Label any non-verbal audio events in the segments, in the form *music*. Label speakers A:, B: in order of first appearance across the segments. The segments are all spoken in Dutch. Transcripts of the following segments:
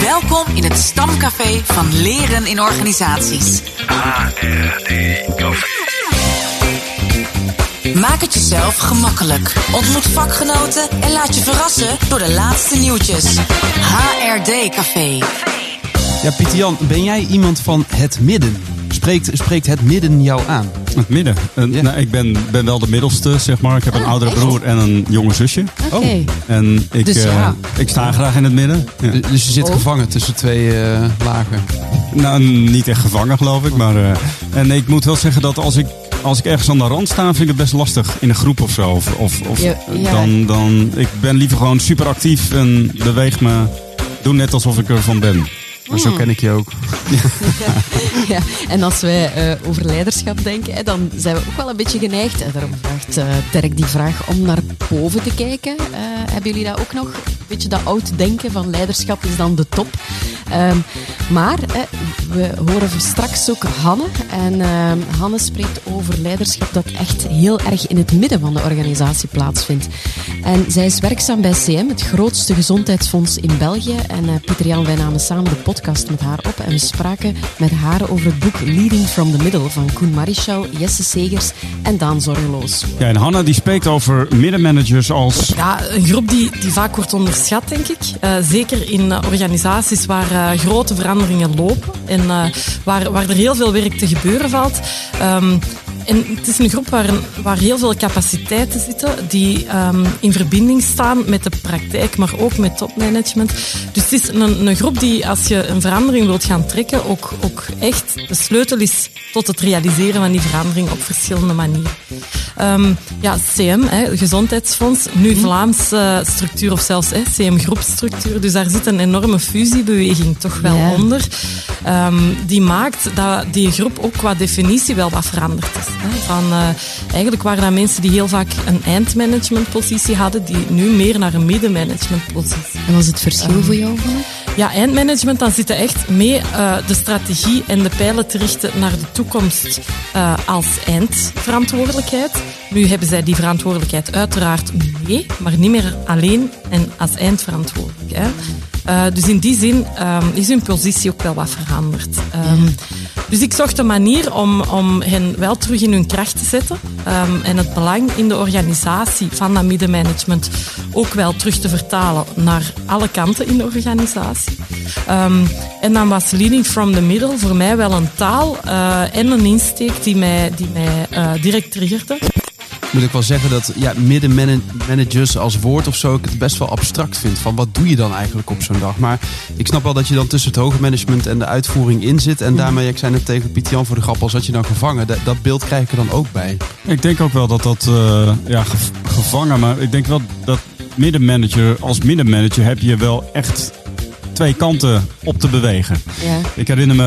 A: Welkom in het stamcafé van Leren in Organisaties.
B: HRD-café.
A: Maak het jezelf gemakkelijk. Ontmoet vakgenoten en laat je verrassen door de laatste nieuwtjes. HRD Café.
C: Ja, Pieter Jan, ben jij iemand van het midden? Spreekt, spreekt het midden jou aan?
D: Het midden. Eh, nou, ik ben, ben wel de middelste, zeg maar. Ik heb een
E: Ah,
D: oudere
E: echt?
D: broer en een jonge zusje.
E: Oké.
D: En ik,
E: Dus
D: eh,
E: ja.
D: ik sta graag in het midden. Ja.
C: Dus je zit
E: Oh.
C: gevangen tussen twee eh, lagen.
D: Nou, niet echt gevangen, geloof ik. Maar, eh, en ik moet wel zeggen dat als ik, als ik ergens aan de rand sta, vind ik het best lastig in een groep of zo. Of, of, of
E: Ja, ja.
D: Dan, dan, ik ben liever gewoon super actief en beweeg me. Doe net alsof ik ervan ben.
C: Maar zo ken ik je ook. *laughs*
E: Ja, en als wij eh, over leiderschap denken, hè, dan zijn we ook wel een beetje geneigd. En daarom vraagt eh Dirk die vraag om naar boven te kijken. Eh, hebben jullie dat ook nog? Een beetje dat oud denken van leiderschap is dan de top. Ehm, maar eh, we horen straks ook Hanne. En ehm, Hanne spreekt over leiderschap dat echt heel erg in het midden van de organisatie plaatsvindt. En zij is werkzaam bij CM, het grootste gezondheidsfonds in België. En eh, Pieter Jan, wij namen samen de podcast met haar op. En we spraken met haar over het boek Leading from the Middle van Koen Marischal, Jesse Segers en Daan Zorgeloos.
D: Ja, en Hanna die spreekt over middenmanagers als
F: Ja, een groep die, die vaak wordt onderschat, denk ik. Eh, zeker in organisaties waar eh, grote veranderingen lopen en eh, waar, waar er heel veel werk te gebeuren valt. Ehm, en het is een groep waar, waar heel veel capaciteiten zitten die ehm, in verbinding staan met de praktijk, maar ook met topmanagement. Dus het is een, een groep die, als je een verandering wilt gaan trekken, ook, ook echt de sleutel is tot het realiseren van die verandering op verschillende manieren. Ehm, ja, CM, hè, Gezondheidsfonds, nu Vlaamse structuur of zelfs hè, CM-groepstructuur. Dus daar zit een enorme fusiebeweging toch wel
E: Ja.
F: onder. Ehm, die maakt dat die groep ook qua definitie wel wat veranderd is. Van, eh, eigenlijk waren dat mensen die heel vaak een eindmanagementpositie hadden, die nu meer naar een middenmanagementpositie
E: En wat is het verschil voor jou?
F: Ja, eindmanagement, dan zit je echt mee eh, de strategie en de pijlen te richten naar de toekomst eh, als eindverantwoordelijkheid. Nu hebben zij die verantwoordelijkheid uiteraard mee, maar niet meer alleen en als eindverantwoordelijk. Hè. Eh, dus in die zin ehm, is hun positie ook wel wat veranderd. Ehm, Dus ik zocht een manier om, om hen wel terug in hun kracht te zetten ehm, en het belang in de organisatie van dat middenmanagement ook wel terug te vertalen naar alle kanten in de organisatie. En dan was Leading from the Middle voor mij wel een taal eh, en een insteek die mij, die mij eh, direct triggerde.
C: Moet ik wel zeggen dat ja, middenmanagers als woord of zo ik het best wel abstract vind. Van wat doe je dan eigenlijk op zo'n dag? Maar ik snap wel dat je dan tussen het hoge management en de uitvoering in zit. En daarmee, ik zei net tegen Piet Jan voor de grap, al zat je dan gevangen. Dat, dat beeld krijg ik er dan ook bij.
D: Ik denk ook wel dat dat, eh, ja, gev- gevangen, maar ik denk wel dat middenmanager, als middenmanager heb je wel echt twee kanten op te bewegen.
E: Ja.
D: Ik herinner me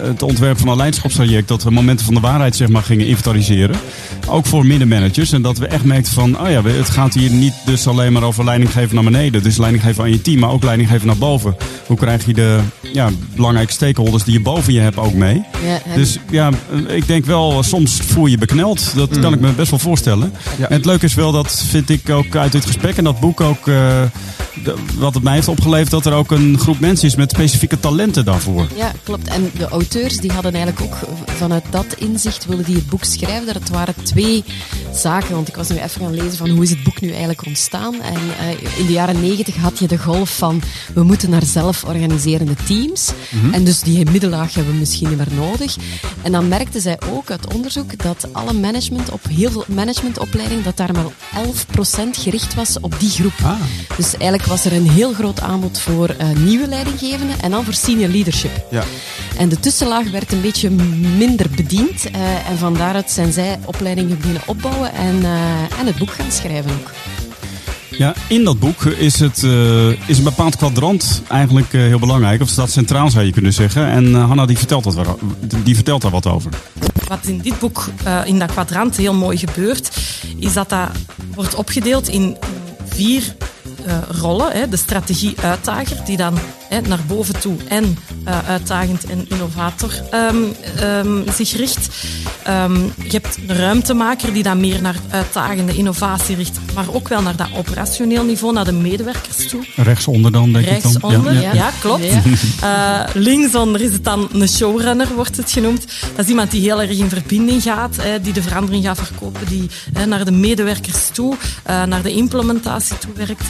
D: het ontwerp van een leiderschapstraject dat we momenten van de waarheid zeg maar, gingen inventariseren. Ook voor middenmanagers. En dat we echt merkten van, oh ja, het gaat hier niet dus alleen maar over leiding geven naar beneden. Dus leiding geven aan je team, maar ook leiding geven naar boven. Hoe krijg je de ja, belangrijke stakeholders die je boven je hebt ook mee?
E: Ja,
D: Dus ja, ik denk wel, soms voel je je bekneld. Dat kan ik me best wel voorstellen.
C: Ja.
D: En het leuke is wel, dat vind ik ook uit dit gesprek en dat boek ook, eh, wat het mij heeft opgeleverd, dat er ook een groep mensen is met specifieke talenten daarvoor.
E: Ja, klopt. En de auteurs die hadden eigenlijk ook vanuit dat inzicht wilden die het boek schrijven. Dat het waren twee zaken. Want ik was nu even gaan lezen van hoe is het boek nu eigenlijk ontstaan. En eh, in de jaren negentig had je de golf van we moeten naar zelforganiserende teams. En dus die middellaag hebben we misschien niet meer nodig. En dan merkten zij ook uit onderzoek dat alle management op heel veel managementopleidingen dat daar maar 11% gericht was op die groep.
C: Ah.
E: Dus eigenlijk was er een heel groot aanbod voor eh, nieuwe leidinggevenden en dan voor senior leadership.
C: Ja.
E: En de tussenlaag werd een beetje minder bediend. eh, en van daaruit zijn zij opleidingen beginnen opbouwen en, eh, en het boek gaan schrijven ook.
D: Ja, in dat boek is, het, eh, is een bepaald kwadrant eigenlijk eh, heel belangrijk. Of staat centraal zou je kunnen zeggen. En eh, Hanna die vertelt, dat wel, die vertelt daar wat over.
F: Wat in dit boek, eh, in dat kwadrant, heel mooi gebeurt, is dat dat wordt opgedeeld in vier rollen. Hè. De strategie-uitdager, die dan hè, naar boven toe en eh, uitdagend en innovator ehm, ehm, zich richt. Ehm, je hebt een ruimtemaker die dan meer naar uitdagende innovatie richt, maar ook wel naar dat operationeel niveau, naar de medewerkers toe.
D: Rechtsonder dan, denk ik dan.
F: Rechtsonder, ja,
D: Ja, ja.
F: klopt. Eh, linksonder is het dan een showrunner, wordt het genoemd. Dat is iemand die heel erg in verbinding gaat, hè, die de verandering gaat verkopen, die hè, naar de medewerkers toe, eh, naar de implementatie toe werkt.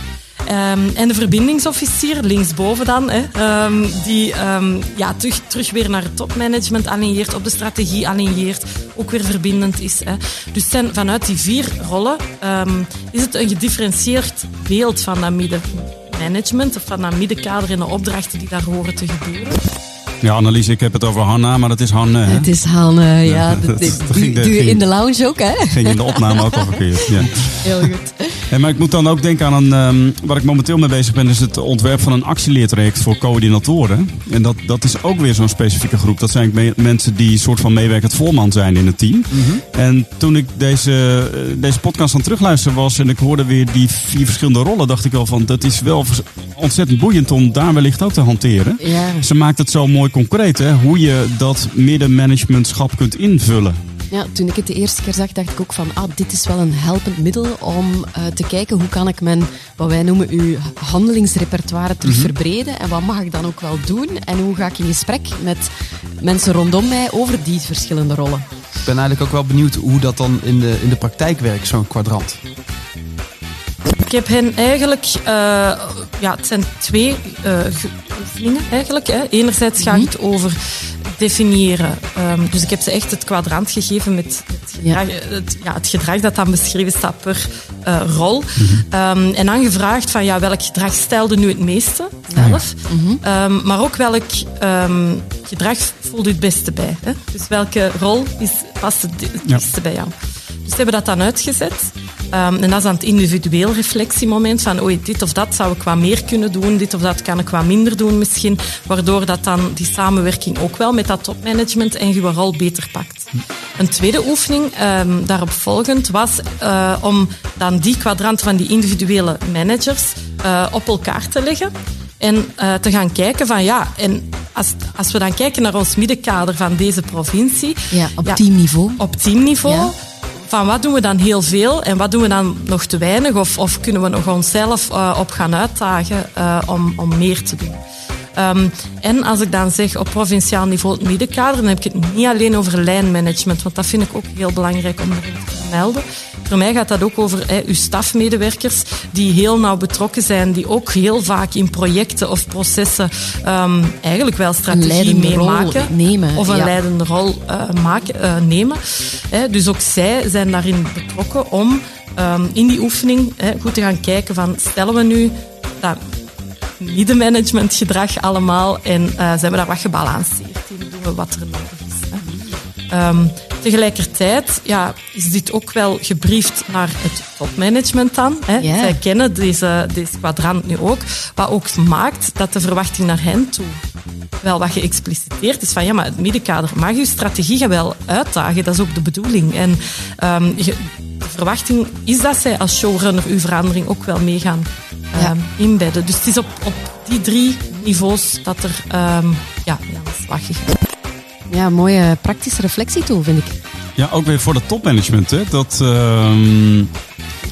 F: Ehm, en de verbindingsofficier, linksboven dan, hè, ehm, die ehm, ja, terug, terug weer naar het topmanagement aligneert, op de strategie aligneert, ook weer verbindend is. Hè. Dus zijn, vanuit die vier rollen ehm, is het een gedifferentieerd beeld van dat middenmanagement, of van dat middenkader en de opdrachten die daar horen te gebeuren.
D: Ja, Annelies, ik heb het over Hanna, maar dat is Hanne. hè?
E: Het is Hanne, ja. *laughs*
D: dat-
E: dat-
D: dat
E: doe
D: ging de-
E: doe je
D: ging-
E: in de lounge ook, hè?
D: Ging in de opname ook al verkeerd. Ja.
E: Heel goed.
D: Hey, maar ik moet dan ook denken aan een, ehm, waar ik momenteel mee bezig ben, is het ontwerp van een actieleertraject voor coördinatoren. En dat, dat is ook weer zo'n specifieke groep. Dat zijn me- mensen die soort van meewerkend voorman zijn in het team. En toen ik deze, eh, deze podcast aan terugluisteren was en ik hoorde weer die vier verschillende rollen, dacht ik wel van, dat is wel ontzettend boeiend om daar wellicht ook te hanteren.
E: Ja.
D: Ze maakt het zo mooi concreet, hè, hoe je dat middenmanagementschap kunt invullen.
E: Ja, toen ik het de eerste keer zag, dacht ik ook van, ah, dit is wel een helpend middel om eh, te kijken hoe kan ik mijn, wat wij noemen, uw handelingsrepertoire terug verbreden en wat mag ik dan ook wel doen en hoe ga ik in gesprek met mensen rondom mij over die verschillende rollen.
C: Ik ben eigenlijk ook wel benieuwd hoe dat dan in de, in de praktijk werkt, zo'n kwadrant.
F: Ik heb hen eigenlijk, eh, ja, het zijn twee eh, oefeningen eigenlijk. Hè. Enerzijds gaat het over definiëren. Ehm, dus ik heb ze echt het kwadrant gegeven met het gedrag, het, ja, het gedrag dat dan beschreven staat per eh, rol. Ehm, en dan gevraagd van ja, welk gedrag stelde nu het meeste zelf. Ehm, maar ook welk gedrag voelt u het beste bij. Hè? Dus welke rol is, past het, het
D: Ja.
F: beste bij jou. Dus ze hebben dat dan uitgezet. Ehm, en dat is aan het individueel reflectiemoment van oei, dit of dat zou ik wat meer kunnen doen, dit of dat kan ik wat minder doen misschien, waardoor dat dan die samenwerking ook wel met dat topmanagement en je rol beter pakt. Een tweede oefening ehm, daarop volgend was eh, om dan die kwadrant van die individuele managers eh, op elkaar te leggen. En eh, te gaan kijken van ja, en als, als we dan kijken naar ons middenkader van deze provincie.
E: Ja, op teamniveau.
F: Op teamniveau.
E: Ja.
F: Van wat doen we dan heel veel en wat doen we dan nog te weinig? Of, of kunnen we nog onszelf eh, op gaan uitdagen eh, om, om meer te doen? Ehm, en als ik dan zeg op provinciaal niveau het middenkader, dan heb ik het niet alleen over lijnmanagement, want dat vind ik ook heel belangrijk om te vermelden. Voor mij gaat dat ook over hè, uw stafmedewerkers die heel nauw betrokken zijn, die ook heel vaak in projecten of processen ehm, eigenlijk wel strategie meemaken.
E: nemen,
F: Of een
E: ja.
F: leidende rol eh, maken, eh, nemen. Hè, dus ook zij zijn daarin betrokken om ehm, in die oefening hè, goed te gaan kijken van stellen we nu dat middenmanagementgedrag allemaal en eh, zijn we daar wat gebalanceerd in, doen we wat er nodig is. Hè. Tegelijkertijd ja, is dit ook wel gebriefd naar het topmanagement dan. Hè. Zij kennen deze, deze kwadrant nu ook, wat ook maakt dat de verwachting naar hen toe wel wat geëxpliciteerd is van ja, maar het middenkader mag uw strategie gaan wel uitdagen, dat is ook de bedoeling. En ehm, je- de verwachting is dat zij als showrunner uw verandering ook wel mee gaan ehm,
E: Ja.
F: inbedden. Dus het is op, op die drie niveaus dat er ehm, ja, aan de slag
E: Ja, mooie praktische reflectietool, vind ik.
D: Ja, ook weer voor het topmanagement, hè? Dat, ehm,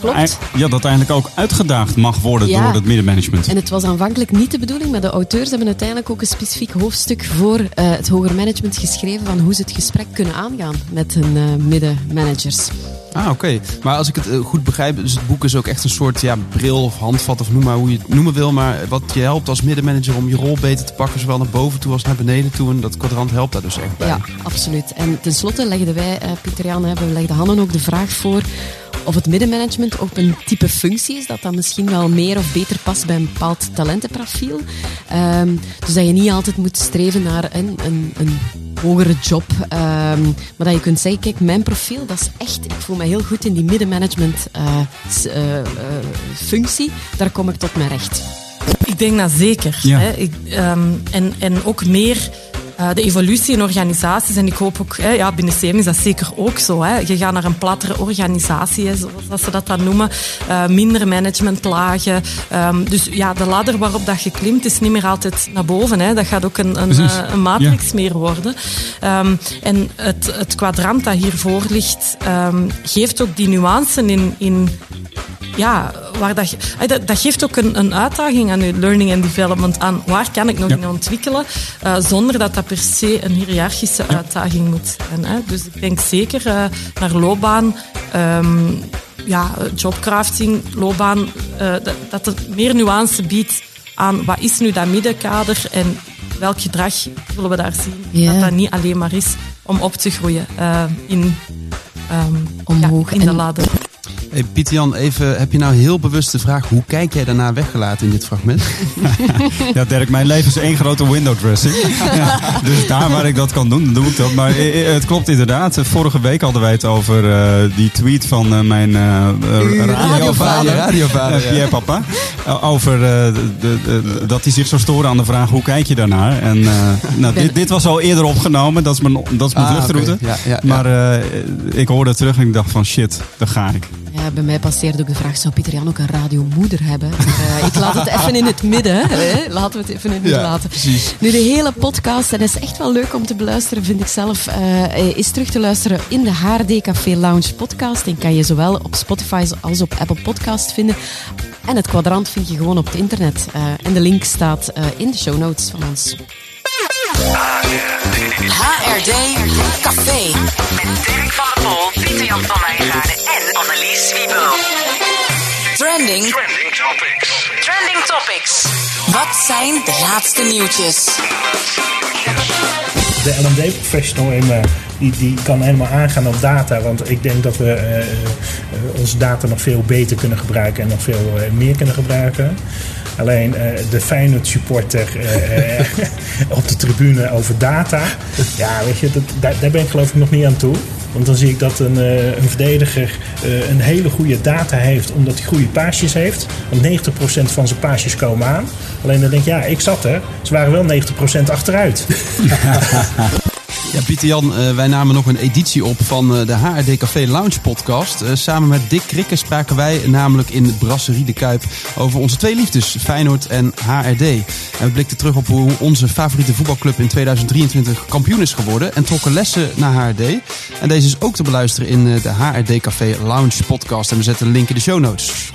E: Klopt.
D: ja, dat eigenlijk ook uitgedaagd mag worden
E: Ja.
D: door het middenmanagement.
E: En het was aanvankelijk niet de bedoeling, maar de auteurs hebben uiteindelijk ook een specifiek hoofdstuk voor eh, het hoger management geschreven van hoe ze het gesprek kunnen aangaan met hun eh, middenmanagers.
C: Ah, oké. Maar als ik het eh, goed begrijp, dus het boek is ook echt een soort ja, bril of handvat of noem maar hoe je het noemen wil. Maar wat je helpt als middenmanager om je rol beter te pakken, zowel naar boven toe als naar beneden toe. En dat kwadrant helpt daar dus echt bij.
E: Ja, absoluut. En tenslotte legden wij, eh, Pieter Jan, we legden Hanne ook de vraag voor of het middenmanagement ook een type functie is dat dan misschien wel meer of beter past bij een bepaald talentenprofiel. Ehm, dus dat je niet altijd moet streven naar een, een, een hogere job. ehm, maar dat je kunt zeggen, kijk, mijn profiel, dat is echt, ik voel me heel goed in die middenmanagement eh, eh, eh, functie. Daar kom ik tot mijn recht.
F: Ik denk dat zeker.
D: Ja.
F: Hè. Ik, ehm, en, en ook meer eh, de evolutie in organisaties, en ik hoop ook, hè, ja, binnen CM is dat zeker ook zo. Hè. Je gaat naar een plattere organisatie, hè, zoals ze dat dan noemen. Uh, minder managementlagen. Um, dus ja, de ladder waarop dat je klimt is niet meer altijd naar boven. Hè. Dat gaat ook een, een, uh, een matrix ja. meer worden. Um, en het, het kwadrant dat hiervoor ligt, um, geeft ook die nuance in, in ja, waar dat, dat, dat geeft ook een, een uitdaging aan je learning and development. Aan waar kan ik nog ja. in ontwikkelen, uh, zonder dat dat per se een hiërarchische ja. uitdaging moet zijn. Hè. Dus ik denk zeker uh, naar loopbaan, um, ja, jobcrafting, loopbaan, uh, dat, dat het meer nuance biedt aan wat is nu dat middenkader en welk gedrag zullen we daar zien. Dat dat niet alleen maar is om op te groeien in, um,
E: Omhoog.
F: in de ladder.
C: Hey, Pieter-Jan, even, heb je nou heel bewust de vraag... hoe kijk jij daarna weggelaten in dit fragment? *laughs*
D: ja, Dirk, mijn leven is één grote window dressing. ja, dus daar waar ik dat kan doen, dan doe ik dat. Maar het klopt inderdaad. Vorige week hadden wij het over uh, die tweet van uh, mijn uh, radiovader,
C: radiovader ja.
D: Papa. over de, dat hij zich zou storen aan de vraag hoe kijk je daarnaar. En nou, dit, dit, was al eerder opgenomen. Dat is mijn, dat is mijn
C: Ah,
D: vluchtroute.
C: Ja,
D: maar ik hoorde terug en ik dacht van shit, daar ga ik.
E: Ja, bij mij passeerde ook de vraag, zou Pieter Jan ook een radiomoeder hebben? Maar, uh, ik laat het even in het midden. Hè? Laten we het even in het midden
C: Ja,
E: laten.
C: precies.
E: Nu, de hele podcast, en dat is echt wel leuk om te beluisteren, vind ik zelf, uh, is terug te luisteren in de HRD Café Lounge podcast. Die kan je zowel op Spotify als op Apple Podcast vinden. En het kwadrant vind je gewoon op het internet. Uh, en de link staat in de show notes van ons.
A: HRD Café. Met Dirk van der Pol, Pieter-Jan van Wijngaarden en Annelies Wiebo. Trending.
B: Trending topics.
A: Trending topics. Wat zijn de laatste nieuwtjes?
G: De L&D-professional in me, die, die kan helemaal aangaan op data. Want ik denk dat we uh, uh, onze data nog veel beter kunnen gebruiken en nog veel meer kunnen gebruiken. Alleen de Feyenoord supporter *laughs* op de tribune over data. Ja, weet je, dat, daar, ben ik geloof ik nog niet aan toe. Want dan zie ik dat een, een verdediger een hele goede data heeft, omdat hij goede paasjes heeft. Want 90% van zijn paasjes komen aan. Alleen dan denk ik, ja, ik zat er. Ze waren wel 90% achteruit. *laughs*
C: Ja, Pieter-Jan, uh, wij namen nog een editie op van uh, de HRD Café Lounge podcast. Uh, samen met Dick Krikke spraken wij namelijk in Brasserie de Kuip over onze twee liefdes, Feyenoord en HRD. En we blikten terug op hoe onze favoriete voetbalclub in 2023 kampioen is geworden en trokken lessen naar HRD. En deze is ook te beluisteren in de HRD Café Lounge podcast. En we zetten een link in de show notes.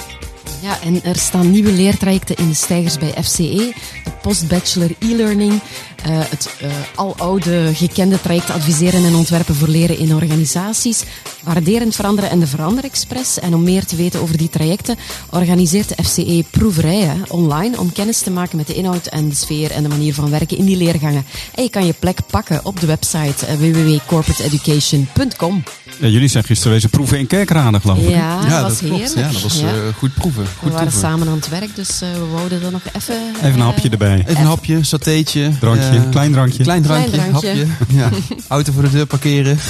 E: Ja, en er staan nieuwe leertrajecten in de stijgers bij FCE. De postbachelor e-learning. Uh, het uh, aloude gekende traject adviseren en ontwerpen voor leren in organisaties. Waarderend veranderen en de Verander Express. En om meer te weten over die trajecten organiseert de FCE proeverijen online om kennis te maken met de inhoud en de sfeer en de manier van werken in die leergangen. En je kan je plek pakken op de website uh, www.corporateeducation.com.
D: Ja, jullie zijn gisteren wezen proeven in Kerkrade, geloof ik.
E: Ja, dat
C: ja,
E: was
C: dat klopt.
E: heerlijk.
C: Ja, dat was
E: Ja.
C: uh, goed proeven. Goed
E: We waren
C: proeven.
E: samen aan het werk, dus uh, we wouden er nog even...
D: Even een hapje erbij.
C: Even een hapje, satéetje.
D: Drankje,
C: eh,
D: klein drankje.
C: Klein drankje,
E: Klein drankje.
C: hapje. *laughs* Ja. Auto voor de deur parkeren. *laughs*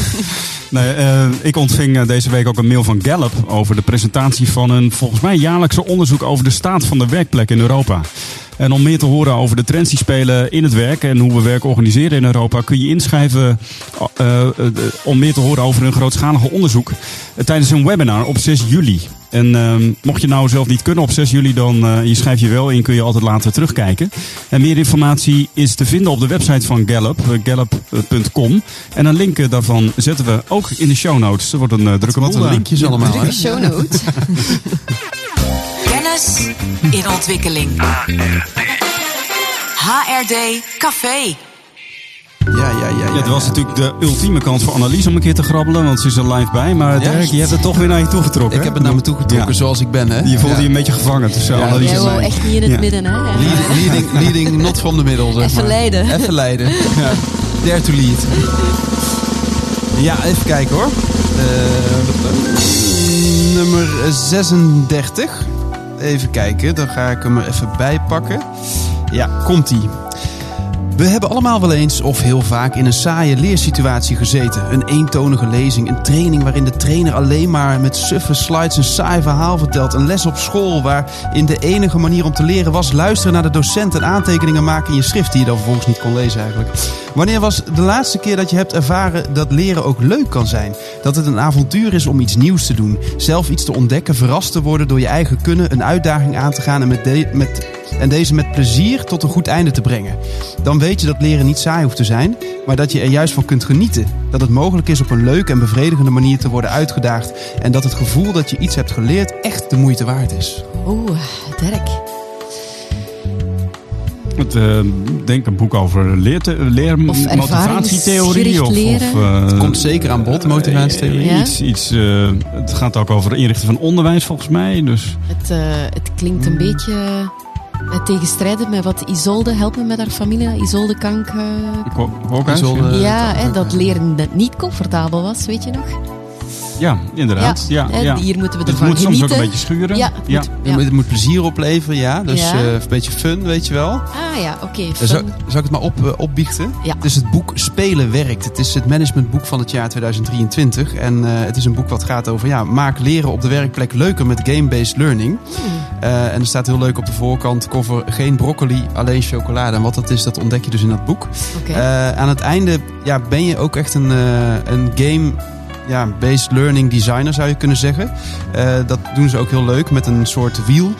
D: Nee, uh, ik ontving uh, deze week ook een mail van Gallup over de presentatie van een volgens mij jaarlijkse onderzoek over de staat van de werkplek in Europa. En om meer te horen over de trends die spelen in het werk en hoe we werk organiseren in Europa, kun je inschrijven uh, om meer te horen over een grootschalige onderzoek tijdens een webinar op 6 juli. En uh, mocht je nou zelf niet kunnen op 6 juli, dan uh, je schrijf je wel in, kun je altijd later terugkijken. En meer informatie is te vinden op de website van Gallup, uh, gallup.com. En een link daarvan zetten we ook in de show notes. Er wordt een uh, drukke
C: Wat een linkjes allemaal.
E: Drukke show notes. *laughs*
A: Kennis in ontwikkeling. HRD Café.
C: Ja, ja, ja. ja,
D: Ja, het was
C: ja.
D: natuurlijk de ultieme kans voor Annelies om een keer te grabbelen, want ze is er live bij. Maar. Dirk, je hebt het toch weer naar je toe getrokken.
C: Ik heb het naar me toe getrokken
D: Ja.
C: zoals ik ben, hè?
D: Je voelde
C: Ja.
D: je een beetje gevangen tussen
C: Ja,
D: Annelies
E: Jij
D: en mij.
E: echt niet in het
D: Ja.
E: midden, hè?
C: Leading, leading, leading not from the middle, zeg
E: Even
C: maar.
E: leiden.
C: Even leiden. Ja. Dare to lead. Ja, even kijken hoor. Eh, nummer 36. Even kijken, dan ga ik hem er even bij pakken. Ja, komt-ie. We hebben allemaal wel eens of heel vaak in een saaie leersituatie gezeten. Een eentonige lezing, een training waarin de trainer alleen maar met suffe slides een saai verhaal vertelt. Een les op school waarin de enige manier om te leren was luisteren naar de docent en aantekeningen maken in je schrift die je dan vervolgens niet kon lezen eigenlijk. Wanneer was de laatste keer dat je hebt ervaren dat leren ook leuk kan zijn? Dat het een avontuur is om iets nieuws te doen, zelf iets te ontdekken, verrast te worden door je eigen kunnen, een uitdaging aan te gaan en, met en deze met plezier tot een goed einde te brengen. Dan weet je dat leren niet saai hoeft te zijn, maar dat je er juist van kunt genieten. Dat het mogelijk is op een leuke en bevredigende manier te worden uitgedaagd en dat het gevoel dat je iets hebt geleerd echt de moeite waard is.
E: Oeh, Dirk.
D: Het, eh, denk een boek over leerte, leer,
E: Of
D: motivatietheorie. Of, eh,
C: Het komt zeker aan bod, motivatietheorie.
E: Ja.
D: Iets, iets, eh, het gaat ook over inrichten van onderwijs volgens mij. Dus
E: Het, eh, het klinkt een beetje uh, tegenstrijdig met wat Isolde, help me met haar familie, Isolde Kank.
D: ik hoor ook.
C: Isolde-
E: ja, hè, dat leren net niet comfortabel was, weet je nog?
D: Ja, inderdaad. Ja,
E: hè,
D: ja.
E: Hier moeten we
D: Het moet soms ook een beetje schuren.
E: Ja, het
D: ja.
E: moet-
C: Het moet- Het moet plezier opleveren, ja. Dus
E: Ja.
C: eh, een beetje fun, weet je wel.
E: Ah ja, oké. Fun.
C: Zou, zou ik het maar op, eh, opbiechten?
E: Ja.
C: Het is het boek Spelen werkt. Het is het managementboek van het jaar 2023. En eh, het is een boek wat gaat over ja, maak leren op de werkplek leuker met game-based learning. Eh, en er staat heel leuk op de voorkant cover geen broccoli, alleen chocolade. En wat dat is, dat ontdek je dus in dat boek.
E: Oké.
C: Eh, aan het einde ja, ben je ook echt een, eh, een game ja, based learning designer zou je kunnen zeggen. Eh, dat doen ze ook heel leuk met een soort wiel.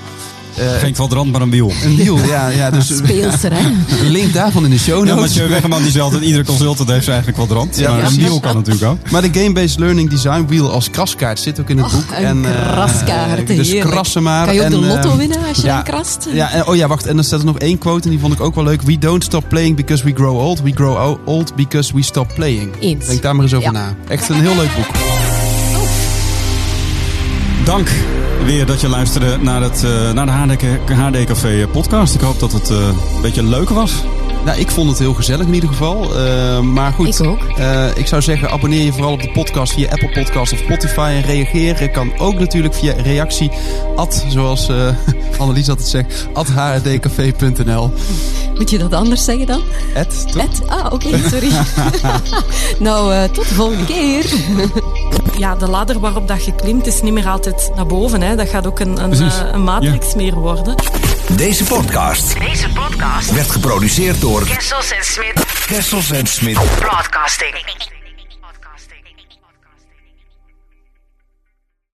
C: Eh,
D: Geen kwadrant, maar een wiel.
C: een wiel, ja. ja dus
E: Speelser, hè? *laughs*
C: link daarvan in de show
D: Ja,
C: notes.
D: Mathieu Weggeman die zegt dat iedere consultant heeft zijn eigen kwadrant.
C: Ja,
D: maar een wiel kan natuurlijk ook.
C: Maar de game-based learning design wheel als kraskaart zit ook in het
E: Och,
C: boek.
E: een
C: eh,
E: kraskaart,
C: Dus
E: heerlijk.
C: krassen maar.
E: Kan je ook
C: en,
E: de lotto
C: eh,
E: winnen als je
C: ja.
E: dan krast?
C: Ja, en, oh ja, wacht. En dan staat er nog één quote en die vond ik ook wel leuk. We don't stop playing because we grow old. We grow old because we stop playing.
E: Eens.
C: Denk daar maar eens over
E: Ja.
C: na. Echt een heel leuk boek.
D: Dank weer dat je luisterde naar, het, eh, naar de HD, HD Café podcast. Ik hoop dat het eh, een beetje leuk was.
C: Nou, ik vond het heel gezellig in ieder geval. Eh, maar goed,
E: Ik ook.
C: eh, ik zou zeggen, abonneer je vooral op de podcast via Apple Podcast of Spotify. En reageren kan ook natuurlijk via reactie at, zoals eh *laughs* Annelies altijd zegt, at hrdcafé.nl.
E: Moet je dat anders zeggen dan?
C: At?
E: Ed? Ah, oké, sorry. *laughs* *laughs* nou, eh, tot de volgende keer.
F: Ja, de ladder waarop dat je klimt is niet meer altijd naar boven. Hè. Dat gaat ook een, een, eh, een matrix meer worden.
B: Deze podcast
A: Deze podcast
B: werd geproduceerd door
A: Kessels en Smit
B: Kessels en Smit.
A: Broadcasting.